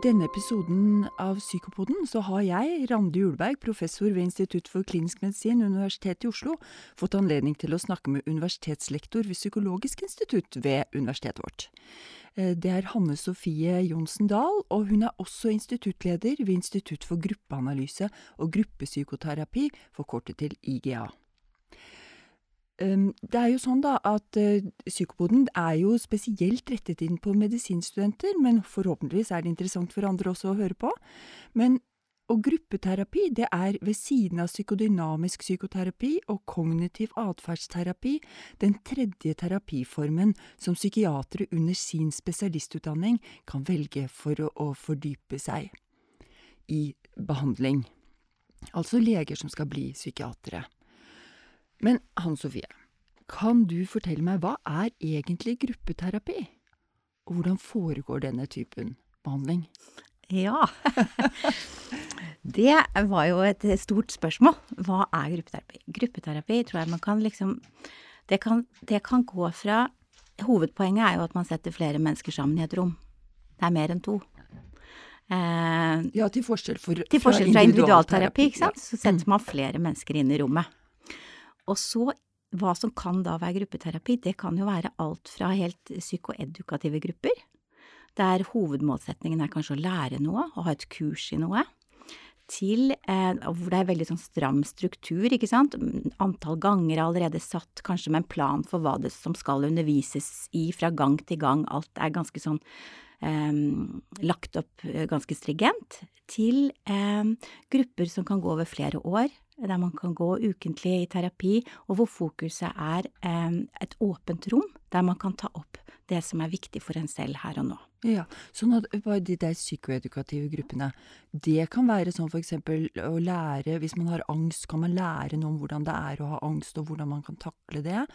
denne episoden av Psykopoden så har jeg, Randi Ulberg, professor ved Institutt for klinisk medisin, Universitetet i Oslo, fått anledning til å snakke med universitetslektor ved Psykologisk institutt ved universitetet vårt. Eh, det er Hanne Sofie Johnsen Dahl, og hun er også instituttleder ved Institutt for gruppeanalyse og gruppepsykoterapi, forkortet til IGA. Ehm, det er jo sånn da at uh, psykopoden er jo spesielt rettet inn på medisinstudenter, men forhåpentligvis er det interessant for andre også å høre på. Men, og gruppeterapi, det er ved siden av psykodynamisk psykoterapi og kognitiv atferdsterapi den tredje terapiformen som psykiatere under sin spesialistutdanning kan velge for å, å fordype seg i behandling. Altså leger som skal bli psykiatere. Men Hanne Sofie, kan du fortelle meg hva er egentlig gruppeterapi? Og hvordan foregår denne typen behandling? Ja. Det var jo et stort spørsmål. Hva er gruppeterapi? Gruppeterapi tror jeg man kan liksom det kan, det kan gå fra Hovedpoenget er jo at man setter flere mennesker sammen i et rom. Det er mer enn to. Eh, ja, til forskjell, for, til forskjell fra individualterapi, ikke sant. Så setter man flere mennesker inn i rommet. Og så hva som kan da være gruppeterapi, det kan jo være alt fra helt psykoedukative grupper, der hovedmålsetningen er kanskje å lære noe, å ha et kurs i noe, til eh, hvor det er veldig sånn stram struktur, ikke sant, antall ganger er allerede satt, kanskje med en plan for hva det som skal undervises i fra gang til gang, alt er ganske sånn eh, lagt opp eh, ganske strigent, til eh, grupper som kan gå over flere år, der man kan gå ukentlig i terapi, og hvor fokuset er eh, et åpent rom der man kan ta opp det som er viktig for en selv her og nå. Ja, sånn at de der psykoedukative gruppene, det kan være sånn eksempel å lære, hvis man har angst, kan man lære noe om hvordan det er å ha angst og hvordan man kan takle det,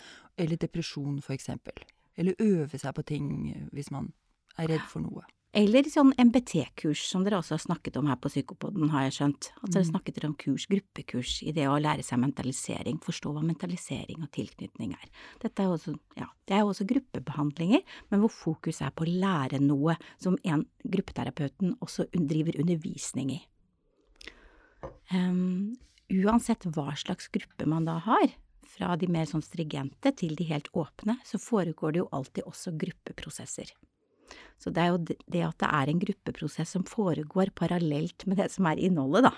eller depresjon eksempel. Eller øve seg på ting hvis man er redd for noe. Eller sånn MBT-kurs, som dere også har snakket om her på Psykopoden, har jeg skjønt. At dere mm. snakket om kurs, gruppekurs, i det å lære seg mentalisering, forstå hva mentalisering og tilknytning er. Dette er også, ja, det er også gruppebehandlinger, men hvor fokus er på å lære noe som en gruppeterapeuten også driver undervisning i. Um, uansett hva slags gruppe man da har, fra de mer sånn strigente til de helt åpne, så foregår det jo alltid også gruppeprosesser. Så det er jo det at det er en gruppeprosess som foregår parallelt med det som er innholdet, da.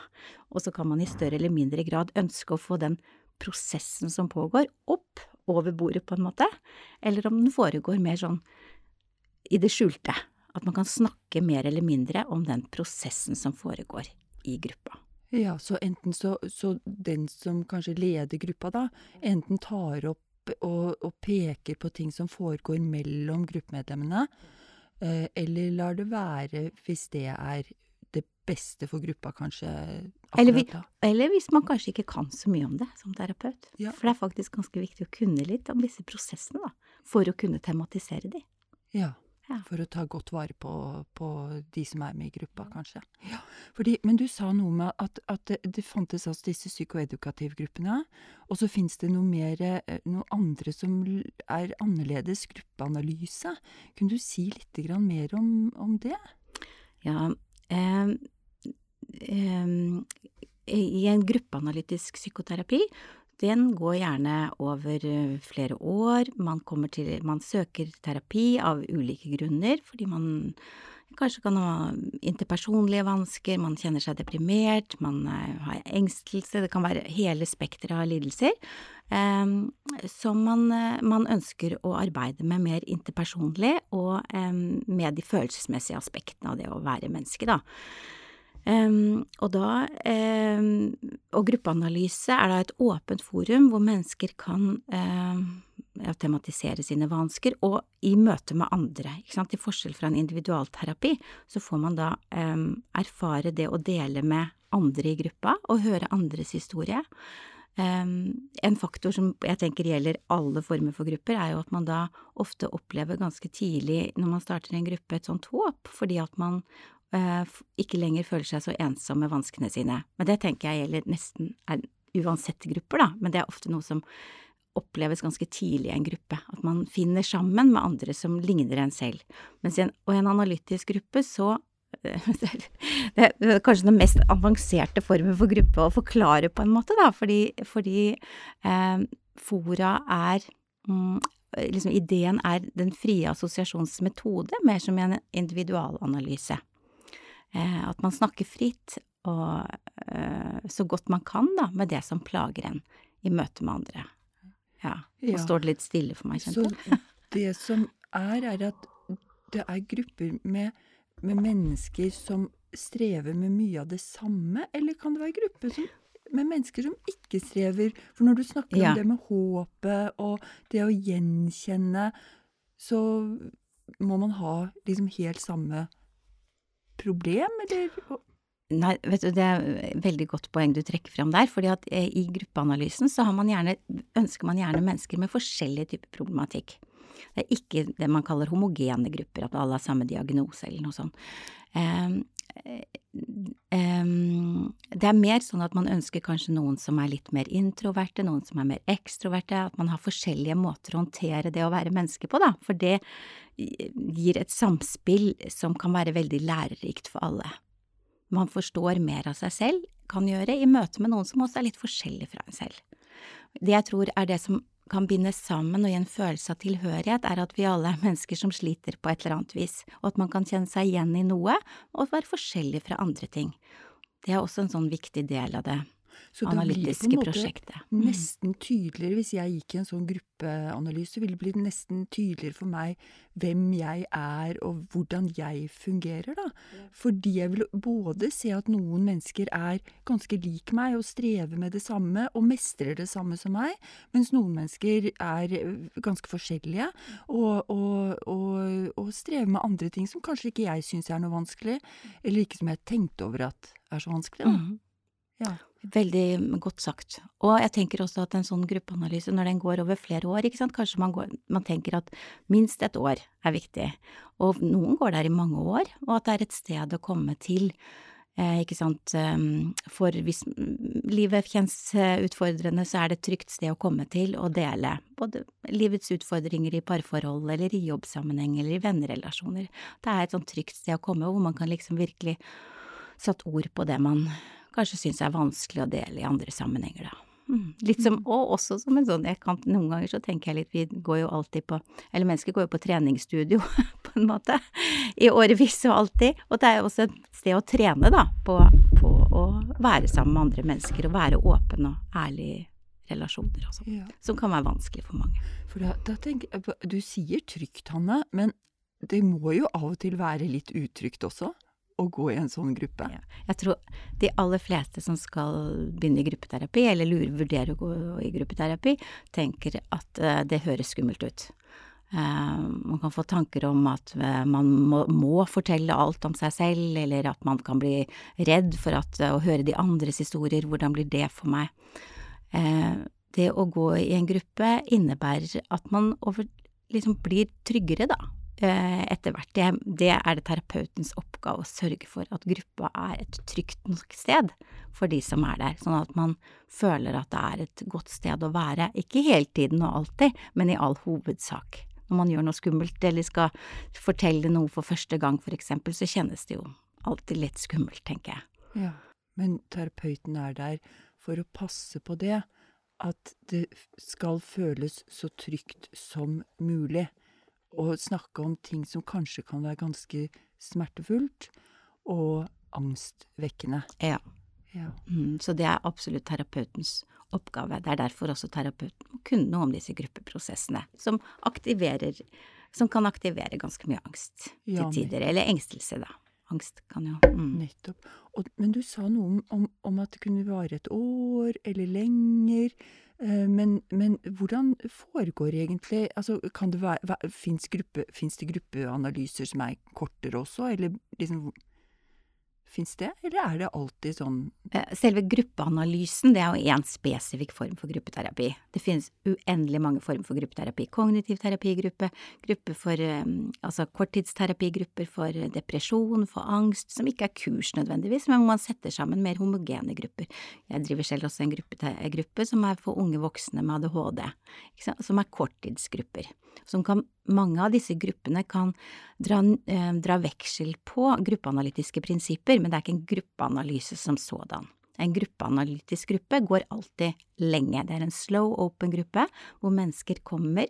Og så kan man i større eller mindre grad ønske å få den prosessen som pågår, opp over bordet, på en måte, eller om den foregår mer sånn i det skjulte. At man kan snakke mer eller mindre om den prosessen som foregår i gruppa. Ja, så enten så, så den som kanskje leder gruppa, da, enten tar opp og, og peker på ting som foregår mellom gruppemedlemmene, eller lar det være hvis det er det beste for gruppa, kanskje? Eller, vi, eller, hvis man kanskje ikke kan så mye om det som terapeut. Ja. For det er faktisk ganske viktig å kunne litt om disse prosessene, da. For å kunne tematisere de. Ja. Ja. For å ta godt vare på, på, de som er med i gruppa, kanskje. Ja. Fordi, men du sa noe med at, at det, fantes altså disse psykoedukative gruppene, og så fins det noe mer, eh, noe andre som er annerledes, gruppeanalyse. Kunne du si litt mer om, om det? Ja, eh, eh, i en gruppeanalytisk psykoterapi den går gjerne over eh, flere år. Man, til, man søker terapi av ulike grunner, fordi man kanskje kan ha interpersonlige vansker, man kjenner seg deprimert, man eh, har engstelse, det kan være hele spekteret av lidelser eh, som man, eh, man, ønsker å arbeide med mer interpersonlig og eh, med de følelsesmessige aspektene av det å være menneske, da. Um, og da um, Og gruppeanalyse er da et åpent forum hvor mennesker kan um, ja, tematisere sine vansker, og i møte med andre. Ikke sant? Til forskjell fra en individualterapi, så får man da erfare det å dele med andre i gruppa, og høre andres historie. en faktor som jeg tenker gjelder alle former for grupper, er jo at man da ofte opplever ganske tidlig når man starter en gruppe, et sånt håp, fordi at man ikke lenger føler seg så ensom med vanskene sine. Men det tenker jeg gjelder nesten uansett grupper, da, men det er ofte noe som oppleves ganske tidlig i en gruppe, at man finner sammen med andre som ligner en selv. Mens i en, og i en analytisk gruppe så det er kanskje den mest avanserte formen for gruppe å forklare på en måte, da, fordi, fordi eh, fora er mm, liksom Ideen er den frie assosiasjonsmetode, mer som en individualanalyse. Eh, at man snakker fritt og eh, så godt man kan, da, med det som plager en i møte med andre. Ja. Nå ja. står det litt stille for meg, kjente jeg. Så det som er, er at det er grupper med med mennesker som strever med mye av det samme, eller kan det være grupper som, med mennesker som ikke strever? For når du snakker ja. om det med håpet og det å gjenkjenne, så må man ha liksom helt samme problem, eller? Nei, vet du, det er et veldig godt poeng du trekker fram der. fordi at eh, i gruppeanalysen så man gjerne, ønsker man gjerne mennesker med forskjellige typer problematikk. Det er ikke det man kaller homogene grupper, at alle har samme diagnose eller noe sånt. Um, det er mer sånn at man ønsker kanskje noen som er litt mer introverte, noen som er mer ekstroverte, at man har forskjellige måter å håndtere det å være menneske på, da, for det gir et samspill som kan være veldig lærerikt for alle. Man forstår mer av seg selv, kan gjøre, i møte med noen som også er litt forskjellig fra en selv. Det jeg tror er det som kan binde sammen og gi en følelse av tilhørighet, er at vi alle er mennesker som sliter på et eller annet vis, og at man kan kjenne seg igjen i noe og være forskjellig fra andre ting. Det er også en sånn viktig del av det analytiske. Så det blir på en måte nesten tydeligere, hvis jeg gikk i en sånn gruppeanalyse, ville det blitt nesten tydeligere for meg hvem jeg er og hvordan jeg fungerer, da. Fordi jeg vil både se at noen mennesker er ganske lik meg og strever med det samme og mestrer det samme som meg, mens noen mennesker er ganske forskjellige og, og, og, og strever med andre ting som kanskje ikke jeg syns er noe vanskelig, eller ikke som jeg tenkte over at er så vanskelig, da. Mm. Ja. Veldig godt sagt. Og jeg tenker også at en sånn gruppeanalyse, når den går over flere år, ikke sant, kanskje man, går, man tenker at minst et år er viktig, og noen går der i mange år, og at det er et sted å komme til. Eh, ikke sant, ehm, for hvis livet kjennes eh, utfordrende, så er det et trygt sted å komme til og dele både livets utfordringer i parforhold eller i jobbsammenheng eller i vennerelasjoner. Det er et sånt trygt sted å komme hvor man kan liksom virkelig satt ord på det man kanskje syns er vanskelig å dele i andre sammenhenger, da. Mm. Litt som, og også som en sånn, jeg kan, noen ganger så tenker jeg litt, vi går jo alltid på, eller mennesker går jo på treningsstudio, på en måte, i årevis og alltid, og det er jo også et sted å trene, da, på, på å være sammen med andre mennesker og være åpen og ærlig i relasjoner og sånn, ja. som kan være vanskelig for mange. For da, da tenker jeg, du sier trygt, Hanne, men det må jo av og til være litt utrygt også? Å gå i en sånn gruppe? Ja. Jeg tror de aller fleste som skal begynne i gruppeterapi, eller lurer, vurderer å gå i gruppeterapi, tenker at uh, det høres skummelt ut. Uh, man kan få tanker om at uh, man må, må, fortelle alt om seg selv, eller at man kan bli redd for at, å høre de andres historier, hvordan blir det for meg? det å gå i en gruppe innebærer at man over, liksom blir tryggere, da Eh, etter hvert. Det, det, er det terapeutens oppgave å sørge for at gruppa er et trygt nok sted for de som er der, sånn at man føler at det er et godt sted å være, ikke hele tiden og alltid, men i all hovedsak. Når man gjør noe skummelt eller skal fortelle noe for første gang, for eksempel, så kjennes det jo alltid litt skummelt, tenker jeg. Ja, men terapeuten er der for å passe på det, at det skal føles så trygt som mulig å snakke om ting som kanskje kan være ganske smertefullt og angstvekkende. Ja. ja. Mm, så det er absolutt terapeutens oppgave. Det er derfor også terapeuten må kunne noe om disse gruppeprosessene, som aktiverer Som kan aktivere ganske mye angst til tider. Eller engstelse, da. Angst kan jo mm. Nettopp. Og, men du sa noe om, om, om at det kunne vare et år eller lenger. Eh, men, men, hvordan foregår egentlig altså, kan det være, Fins gruppe, det gruppeanalyser som er kortere også, eller liksom Fins det, eller er det alltid sånn eh, Selve gruppeanalysen det er jo én spesifikk form for gruppeterapi. Det finnes uendelig mange former for gruppeterapi. Kognitiv terapigruppe, gruppe for eh, altså korttidsterapigrupper for depresjon, for angst, som ikke er kurs nødvendigvis, men hvor man setter sammen mer homogene grupper. Jeg driver selv også en gruppe, gruppe som er for unge voksne med ADHD, som er korttidsgrupper. Som kan, mange av disse gruppene kan dra, eh, dra veksel på gruppeanalytiske prinsipper, men det er ikke en gruppeanalyse som sådan. En gruppeanalytisk gruppe går alltid lenge. Det er en slow open-gruppe hvor mennesker kommer,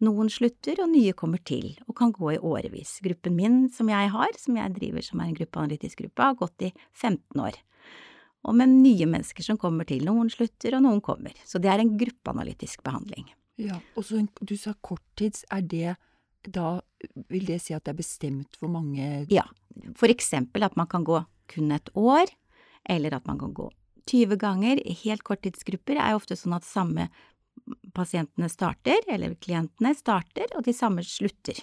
noen slutter og nye kommer til, og kan gå i årevis. Gruppen min som jeg har, som jeg driver som er en gruppeanalytisk gruppe, har gått i 15 år. Og med nye mennesker som kommer til. Noen slutter og noen kommer. Så det er en gruppeanalytisk behandling. Ja, og så du sa korttids, er det da vil det si at det er bestemt hvor mange Ja, for eksempel at man kan gå kun et år, eller at man kan gå 20 ganger. Helt korttidsgrupper er ofte sånn at samme pasientene starter, eller klientene starter, og de samme slutter.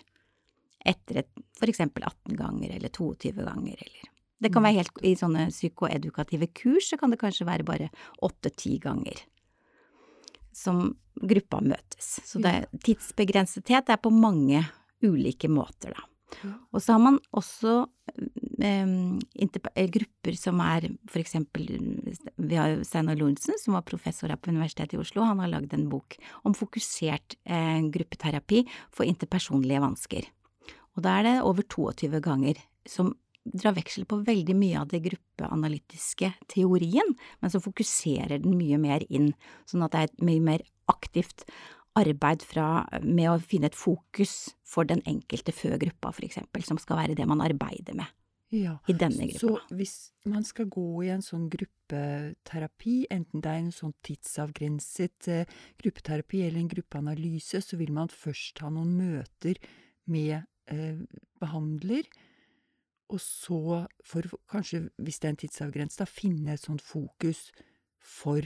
Etter et, for eksempel 18 ganger eller 22 ganger, eller Det kan være helt I sånne psykoedukative kurs så kan det kanskje være bare 8–10 ganger som gruppa møtes. Så det er tidsbegrensethet er på mange ulike måter, da. Og så har man også eh, grupper som er for eksempel Vi har Steinar Lorentzen, som var professor her på Universitetet i Oslo. Han har lagd en bok om fokusert eh, gruppeterapi for interpersonlige vansker. Og da er det over 22 ganger som drar veksel på veldig mye av det gruppeanalytiske teorien, men så fokuserer den mye mer inn, sånn at det er et mye mer aktivt arbeid fra, med å finne et fokus for den enkelte før gruppa, for eksempel, som skal være det man arbeider med ja, i denne gruppa. Så hvis man skal gå i en sånn gruppeterapi, enten det er en sånn tidsavgrenset eh, gruppeterapi eller en gruppeanalyse, så vil man først ha noen møter med eh, behandler, og så, for kanskje, hvis det er en tidsavgrenset, da finne et sånt fokus for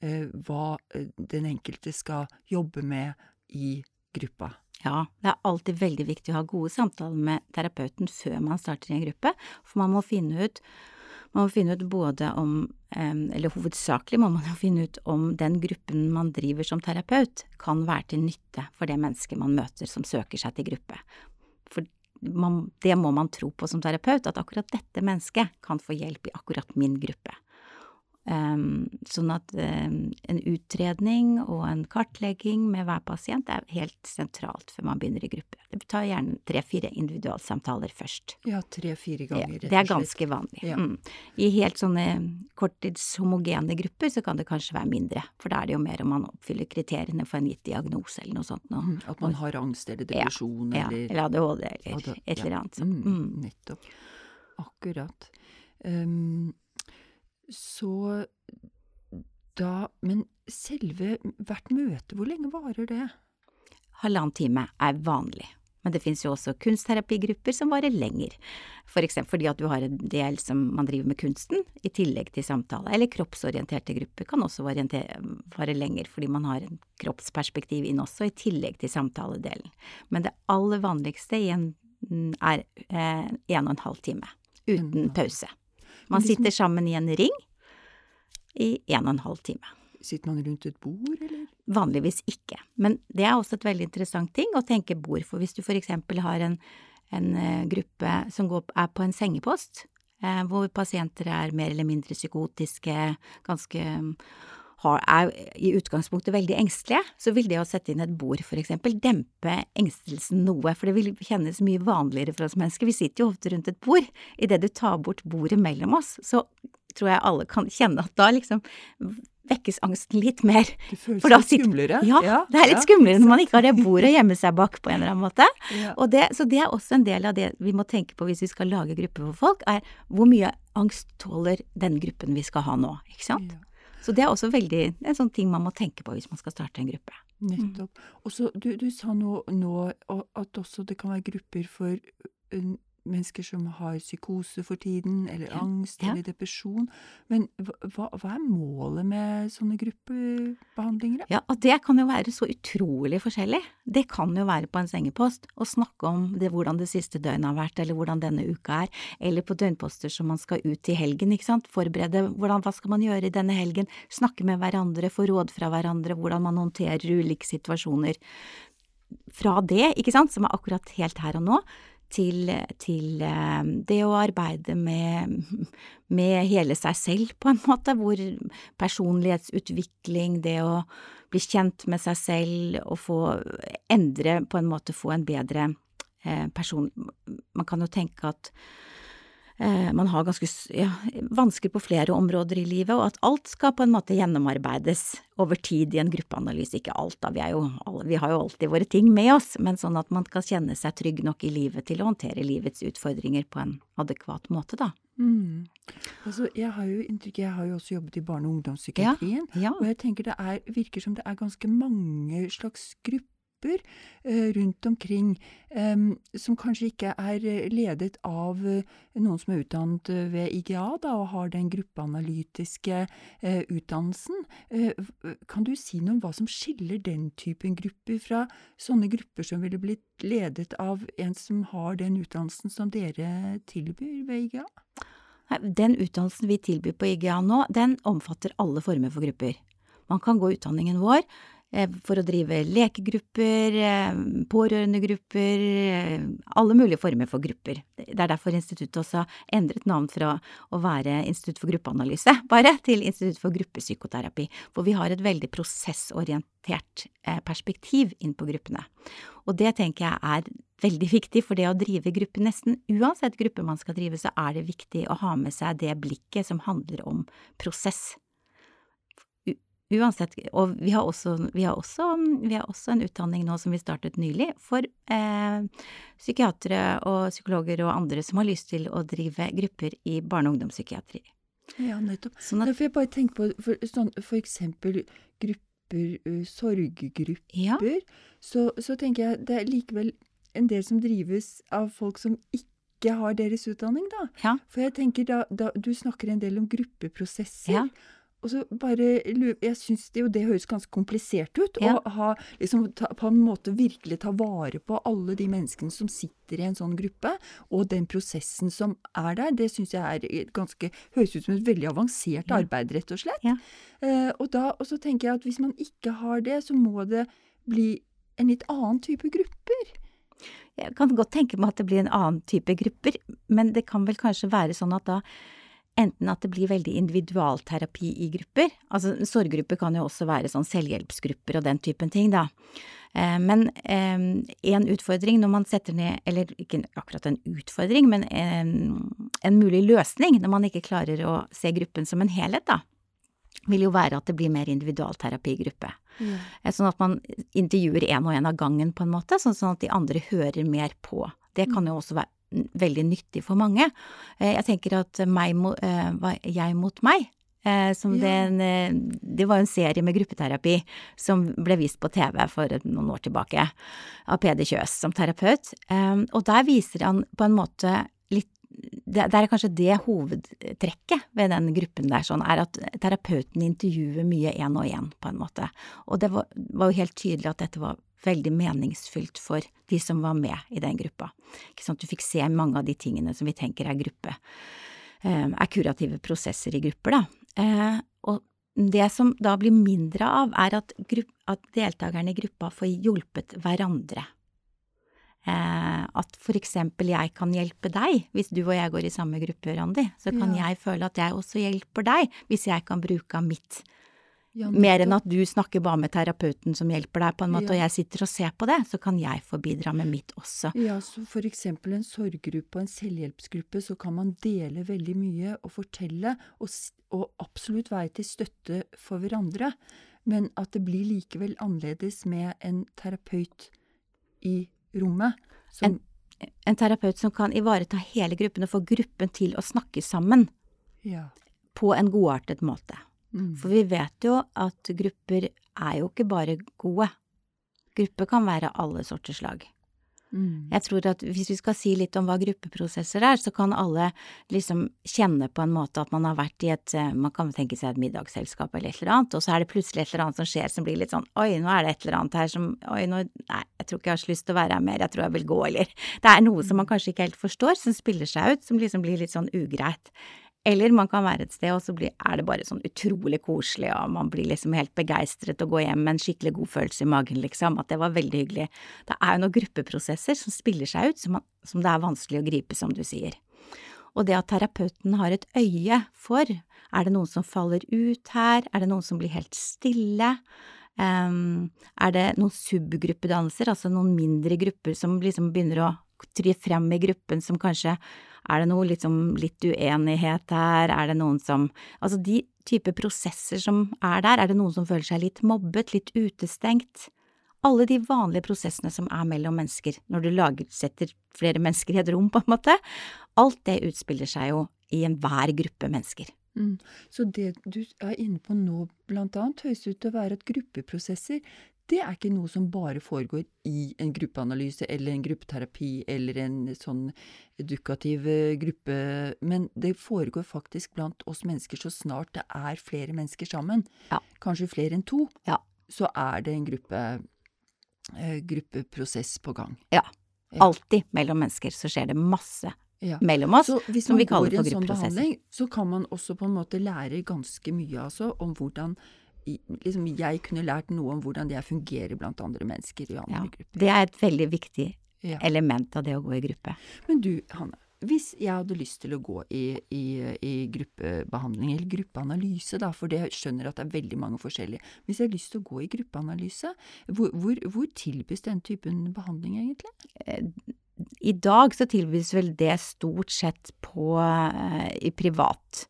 Eh, hva eh, den enkelte skal jobbe med i gruppa. Ja, det er alltid veldig viktig å ha gode samtaler med terapeuten før man starter i en gruppe, for man må finne ut man må finne ut både om, eller hovedsakelig må man jo finne ut om den gruppen man driver som terapeut, kan være til nytte for det mennesket man møter som søker seg til gruppe. Man, det må man tro på som terapeut, at akkurat dette mennesket kan få hjelp i akkurat min gruppe. Sånn at en utredning og en kartlegging med hver pasient er helt sentralt før man begynner i gruppe. Det tar gjerne tre–fire individualsamtaler først. Ja, tre–fire ganger, rett og slett. Det er ganske vanlig. Ja. Mm. I helt sånne korttidshomogene grupper så kan det kanskje være mindre, for da er det jo mer om man oppfyller kriteriene for en gitt diagnose eller noe sånt. Noe. Mm, at man har angst eller depresjon ja, eller Ja, eller ADHD eller et eller annet. Mm, mm, nettopp. Akkurat. Um, så da Men selve hvert møte, hvor lenge varer det? Halvannen time er vanlig. Men det finnes jo også kunstterapigrupper som varer lenger, for eksempel fordi at du har en del som man driver med kunsten i tillegg til samtale, eller kroppsorienterte grupper kan også vare lenger fordi man har en kroppsperspektiv inn også i tillegg til samtaledelen. Men det aller vanligste igjen er eh, en og en halv time, uten pause. Man sitter sammen i en ring i en og en halv time. Sitter man rundt et bord, eller? Vanligvis ikke, men det er også et veldig interessant ting å tenke bord, for hvis du for eksempel har en, en uh, gruppe som går, er på en sengepost, eh, hvor pasienter er mer eller mindre psykotiske, ganske er i utgangspunktet veldig engstelige, så vil det å sette inn et bord, for eksempel, dempe engstelsen noe, for det vil kjennes mye vanligere for oss mennesker. Vi sitter jo ofte rundt et bord. Idet du tar bort bordet mellom oss, så tror jeg alle kan kjenne at da liksom vekkes angsten litt mer. Det føles litt skumlere. Ja, ja, det er litt ja. skumlere når man ikke har det bordet å gjemme seg bak på en eller annen måte. Ja. Det, så det er også en del av det vi må tenke på hvis vi skal lage grupper for folk, er hvor mye angst tåler den gruppen vi skal ha nå, ikke sant? Ja. Så det er også veldig en sånn ting man må tenke på hvis man skal starte en gruppe. Nettopp. Mm. Og så, du, du, sa nå, nå, at også det kan være grupper for mennesker som har psykose for tiden, eller ja. angst ja. eller depresjon. Men hva, hva, er målet med sånne gruppebehandlinger? Ja, og det kan jo være så utrolig forskjellig. Det kan jo være på en sengepost å snakke om det, hvordan det siste døgnet har vært, eller hvordan denne uka er, eller på døgnposter som man skal ut i helgen, ikke sant. Forberede hvordan, hva skal man gjøre i denne helgen, snakke med hverandre, få råd fra hverandre, hvordan man håndterer ulike situasjoner. Fra det, ikke sant, som er akkurat helt her og nå, til, til eh, det å arbeide med, med hele seg selv, på en måte, hvor personlighetsutvikling, det å bli kjent med seg selv og få endre, på en måte få en bedre eh, person Man kan jo tenke at man har ganske ja, vansker på flere områder i livet, og at alt skal på en måte gjennomarbeides over tid i en gruppeanalyse. Ikke alt, da, vi, jo, vi har jo alltid våre ting med oss, men sånn at man kan kjenne seg trygg nok i livet til å håndtere livets utfordringer på en adekvat måte, da. Mm. Altså, jeg har jo inntrykk, jeg har jo også jobbet i barne- og ungdomspsykiatrien, ja, ja. og jeg tenker det er, virker som det er ganske mange slags grupper grupper eh, rundt omkring som kanskje ikke er eh, ledet av eh, noen som er utdannet ved IGA da, og har den gruppeanalytiske utdannelsen. Kan du si noe om hva som skiller den typen grupper fra sånne grupper som ville blitt ledet av en som har den utdannelsen som dere tilbyr ved IGA? Den utdannelsen vi tilbyr på IGA nå, den omfatter alle former for grupper. Man kan gå utdanningen vår Eh, for å drive lekegrupper, eh, pårørendegrupper, eh, alle mulige former for grupper. Det er derfor instituttet også har endret navn fra å være Institutt for gruppeanalyse, bare, til Institutt for gruppepsykoterapi, for vi har et veldig prosessorientert perspektiv inn på gruppene. Og det tenker jeg er veldig viktig, for det å drive gruppe, nesten uansett gruppe man skal drive, så er det viktig å ha med seg det blikket som handler om prosess. Uansett, og vi har, også, vi, har også, vi har, også, en utdanning nå som vi startet nylig for eh, psykiatere og psykologer og andre som har lyst til å drive grupper i barne- og ungdomspsykiatri. Ja, nettopp. Sånn at, ja, for jeg bare tenker på for, sånn, for eksempel grupper, uh, sorggrupper, ja. så, så, tenker jeg det er likevel en del som drives av folk som ikke har deres utdanning, da. Ja. For jeg tenker da, da Du snakker en del om gruppeprosesser. Ja. Og så bare Jeg syns det det høres ganske komplisert ut. Ja. Å ha, liksom, ta, på en måte virkelig ta vare på alle de menneskene som sitter i en sånn gruppe, og den prosessen som er der. Det syns jeg er ganske Høres ut som et veldig avansert ja. arbeid, rett og slett. Ja. Eh, og, da, og så tenker jeg at hvis man ikke har det, så må det bli en litt annen type grupper. Jeg kan godt tenke meg at det blir en annen type grupper, men det kan vel kanskje være sånn at da Enten at det blir veldig individualterapi i grupper, altså sorggrupper kan jo også være sånn selvhjelpsgrupper og den typen ting, da. Eh, men eh, en utfordring når man setter ned, eller ikke akkurat en utfordring, men en, en mulig løsning når man ikke klarer å se gruppen som en helhet, da, vil jo være at det blir mer individualterapi i gruppe. Mm. Sånn at man intervjuer én og én av gangen, på en måte, sånn, sånn at de andre hører mer på. Det kan jo også være veldig nyttig for mange. Eh, jeg tenker at meg, eh, jeg mot meg, eh, som ja. det, det var en serie med gruppeterapi som ble vist på TV for noen år tilbake, av Peder Kjøs som terapeut. Og der viser han på en måte litt det, er kanskje det hovedtrekket ved den gruppen der, sånn, er at terapeuten intervjuer mye én og én, på en måte. Og det var, var jo helt tydelig at dette var veldig meningsfylt for de som var med i den gruppa. Ikke sant, du fikk se mange av de tingene som vi tenker er gruppe, eh, er kurative prosesser i grupper, da. Eh, og det som da blir mindre av, er at, at deltakerne i gruppa får hjulpet hverandre. Eh, at for eksempel jeg kan hjelpe deg hvis du og jeg går i samme gruppe, Randi. Så kan ja. jeg føle at jeg også hjelper deg hvis jeg kan bruke av mitt ja, Mer enn at du snakker bare med terapeuten som hjelper deg, på en måte, ja. og jeg sitter og ser på det, så kan jeg få bidra med mitt også. Ja, så for eksempel en sorggruppe og en selvhjelpsgruppe, så kan man dele veldig mye og fortelle, og, og absolutt være til støtte for hverandre. Men at det blir likevel annerledes med en terapeut i rommet. Som en, en terapeut som kan ivareta hele gruppen og få gruppen til å snakke sammen. Ja. På en godartet måte. Mm. For vi vet jo at grupper er jo ikke bare gode. Grupper kan være alle sorters slag. Mm. Jeg tror at hvis vi skal si litt om hva gruppeprosesser er, så kan alle liksom kjenne på en måte at man har vært i et eh, Man kan tenke seg et middagsselskap eller et eller annet, og så er det plutselig et eller annet som skjer som blir litt sånn Oi, nå er det et eller annet her som Oi, nå Nei, jeg tror ikke jeg har så lyst til å være her mer, jeg tror jeg vil gå, eller Det er noe som man kanskje ikke helt forstår, som spiller seg ut, som liksom blir litt sånn ugreit. Eller man kan være et sted, og så blir, er det bare sånn utrolig koselig, og man blir liksom helt begeistret og går hjem med en skikkelig god følelse i magen, liksom, at det var veldig hyggelig. Det er jo noen gruppeprosesser som spiller seg ut, som, man, som det er vanskelig å gripe, som du sier. Og det at terapeuten har et øye for, er det noen som faller ut her, er det noen som blir helt stille? Um, er det noen subgruppedannelser, altså noen mindre grupper som liksom begynner å tre frem i gruppen som kanskje er det noe liksom litt uenighet her, er det noen som… Altså de type prosesser som er der, er det noen som føler seg litt mobbet, litt utestengt? Alle de vanlige prosessene som er mellom mennesker, når du lager, setter flere mennesker i et rom, på en måte, alt det utspiller seg jo i enhver gruppe mennesker. Mm. Så det du er inne på nå, blant annet, høres ut til å være at gruppeprosesser, det er ikke noe som bare foregår i en gruppeanalyse eller en gruppeterapi eller en sånn edukativ eh, gruppe, men det foregår faktisk blant oss mennesker så snart det er flere mennesker sammen, ja. kanskje flere enn to, ja. så er det en gruppe, eh, gruppeprosess på gang. Ja. Alltid mellom mennesker så skjer det masse ja. mellom oss, som vi kaller for gruppeprosesser. Sånn behandling, så kan man også på en måte lære ganske mye altså, om hvordan liksom, jeg kunne lært noe om hvordan jeg fungerer blant andre mennesker i andre ja, grupper. Det er et veldig viktig ja. element av det å gå i gruppe. Men du, Hanne. Hvis jeg hadde lyst til å gå i, i, i gruppebehandling, eller gruppeanalyse, da, for det skjønner at det er veldig mange forskjellige Hvis jeg har lyst til å gå i gruppeanalyse, hvor, hvor, hvor tilbys den typen behandling egentlig? Eh, I dag så tilbys vel det stort sett på, uh, i privat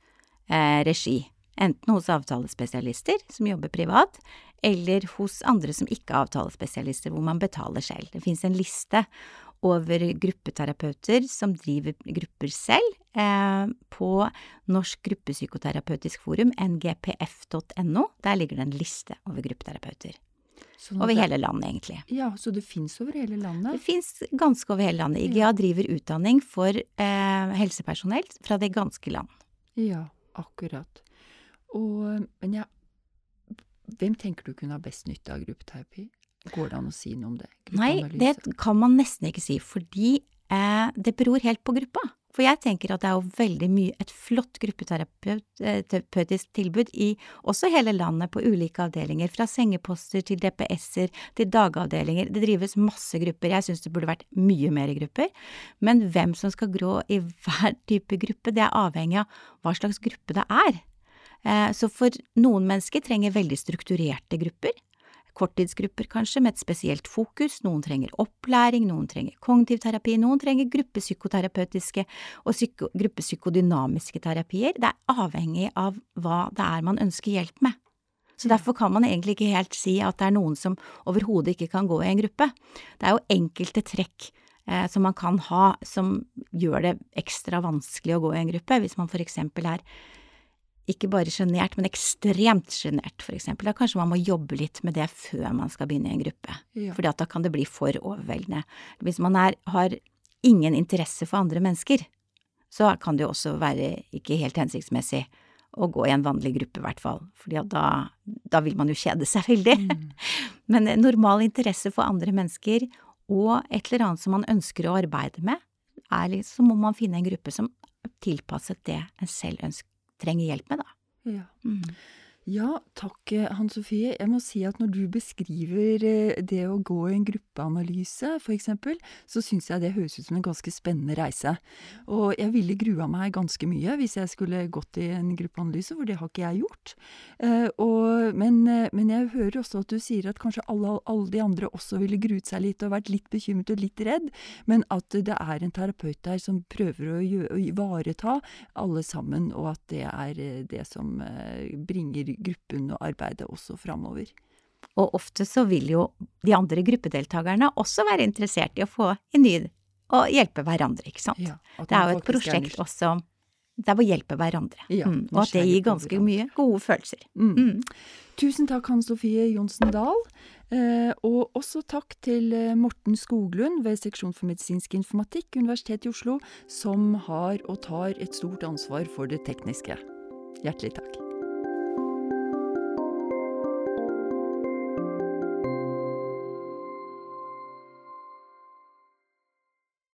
eh, regi enten hos avtalespesialister som jobber privat, eller hos andre som ikke er avtalespesialister, hvor man betaler selv. Det finnes en liste over gruppeterapeuter som driver grupper selv, eh, på Norsk gruppepsykoterapeutisk forum, ngpf.no. Der ligger det en liste over gruppeterapeuter. Sånn over hele landet, egentlig. Ja, Så det fins over hele landet? Det fins ganske over hele landet. IGA driver utdanning for eh, helsepersonell fra det ganske land. Ja, akkurat. Og, men ja, hvem tenker du kunne ha best nytte av gruppeterapi? Går det an å si noe om det? Nei, det kan man nesten ikke si, fordi eh, det beror helt på gruppa. For jeg tenker at det er jo veldig mye et flott gruppeterapeutisk tilbud i også hele landet, på ulike avdelinger, fra sengeposter til DPS-er til dagavdelinger. Det drives masse grupper, jeg syns det burde vært mye mer grupper. Men hvem som skal grå i hver type gruppe, det er avhengig av hva slags gruppe det er. Eh, så for noen mennesker trenger veldig strukturerte grupper. Korttidsgrupper kanskje, med et spesielt fokus. Noen trenger opplæring, noen trenger kognitiv terapi, noen trenger gruppepsykoterapeutiske og psyko, gruppepsykodynamiske terapier. Det er avhengig av hva det er man ønsker hjelp med. Så derfor kan man egentlig ikke helt si at det er noen som overhodet ikke kan gå i en gruppe. Det er jo enkelte trekk eh, som man kan ha som gjør det ekstra vanskelig å gå i en gruppe. Hvis man for eksempel er ikke bare sjenert, men ekstremt sjenert, for eksempel. Da kanskje man må jobbe litt med det før man skal begynne i en gruppe, ja. fordi da kan det bli for overveldende. Hvis man er, har ingen interesse for andre mennesker, så kan det jo også være ikke helt hensiktsmessig å gå i en vanlig gruppe, i hvert fall, fordi da, da, vil man jo kjede seg veldig. Mm. Men normal interesse for andre mennesker og et eller annet som man ønsker å arbeide med, er liksom, så må man finne en gruppe som er tilpasset det en selv ønsker trenger hjelp med, da. Ja. Mm. Ja, takk, eh, Hans Sofie. Jeg må si at når du beskriver eh, det å gå i en gruppeanalyse, eksempel, så syns jeg det høres ut som en ganske spennende reise. Og jeg ville grua meg ganske mye hvis jeg skulle gått i en gruppeanalyse, for det har ikke jeg gjort. Eh, og, men, men, jeg hører også at du sier at kanskje alle, alle, de andre også ville gruet seg litt og vært litt bekymret og litt redd, men at det er en terapeut der som prøver å, gjøre, å ivareta alle sammen, og at det er det som bringer gruppen og arbeidet også framover. Og ofte så vil jo de andre gruppedeltakerne også være interessert i å få en ny og hjelpe hverandre, ikke sant. Ja, det er jo et prosjekt også der hvor hjelpe hverandre. Ja, mm, og at det gir ganske mye gode følelser. Mm. Mm. Tusen takk, Hanne Sofie Johnsen Dahl. Eh, og også takk til eh, Morten Skoglund ved Seksjon for medisinsk informatikk, Universitetet i Oslo, som har og tar et stort ansvar for det tekniske. Hjertelig takk.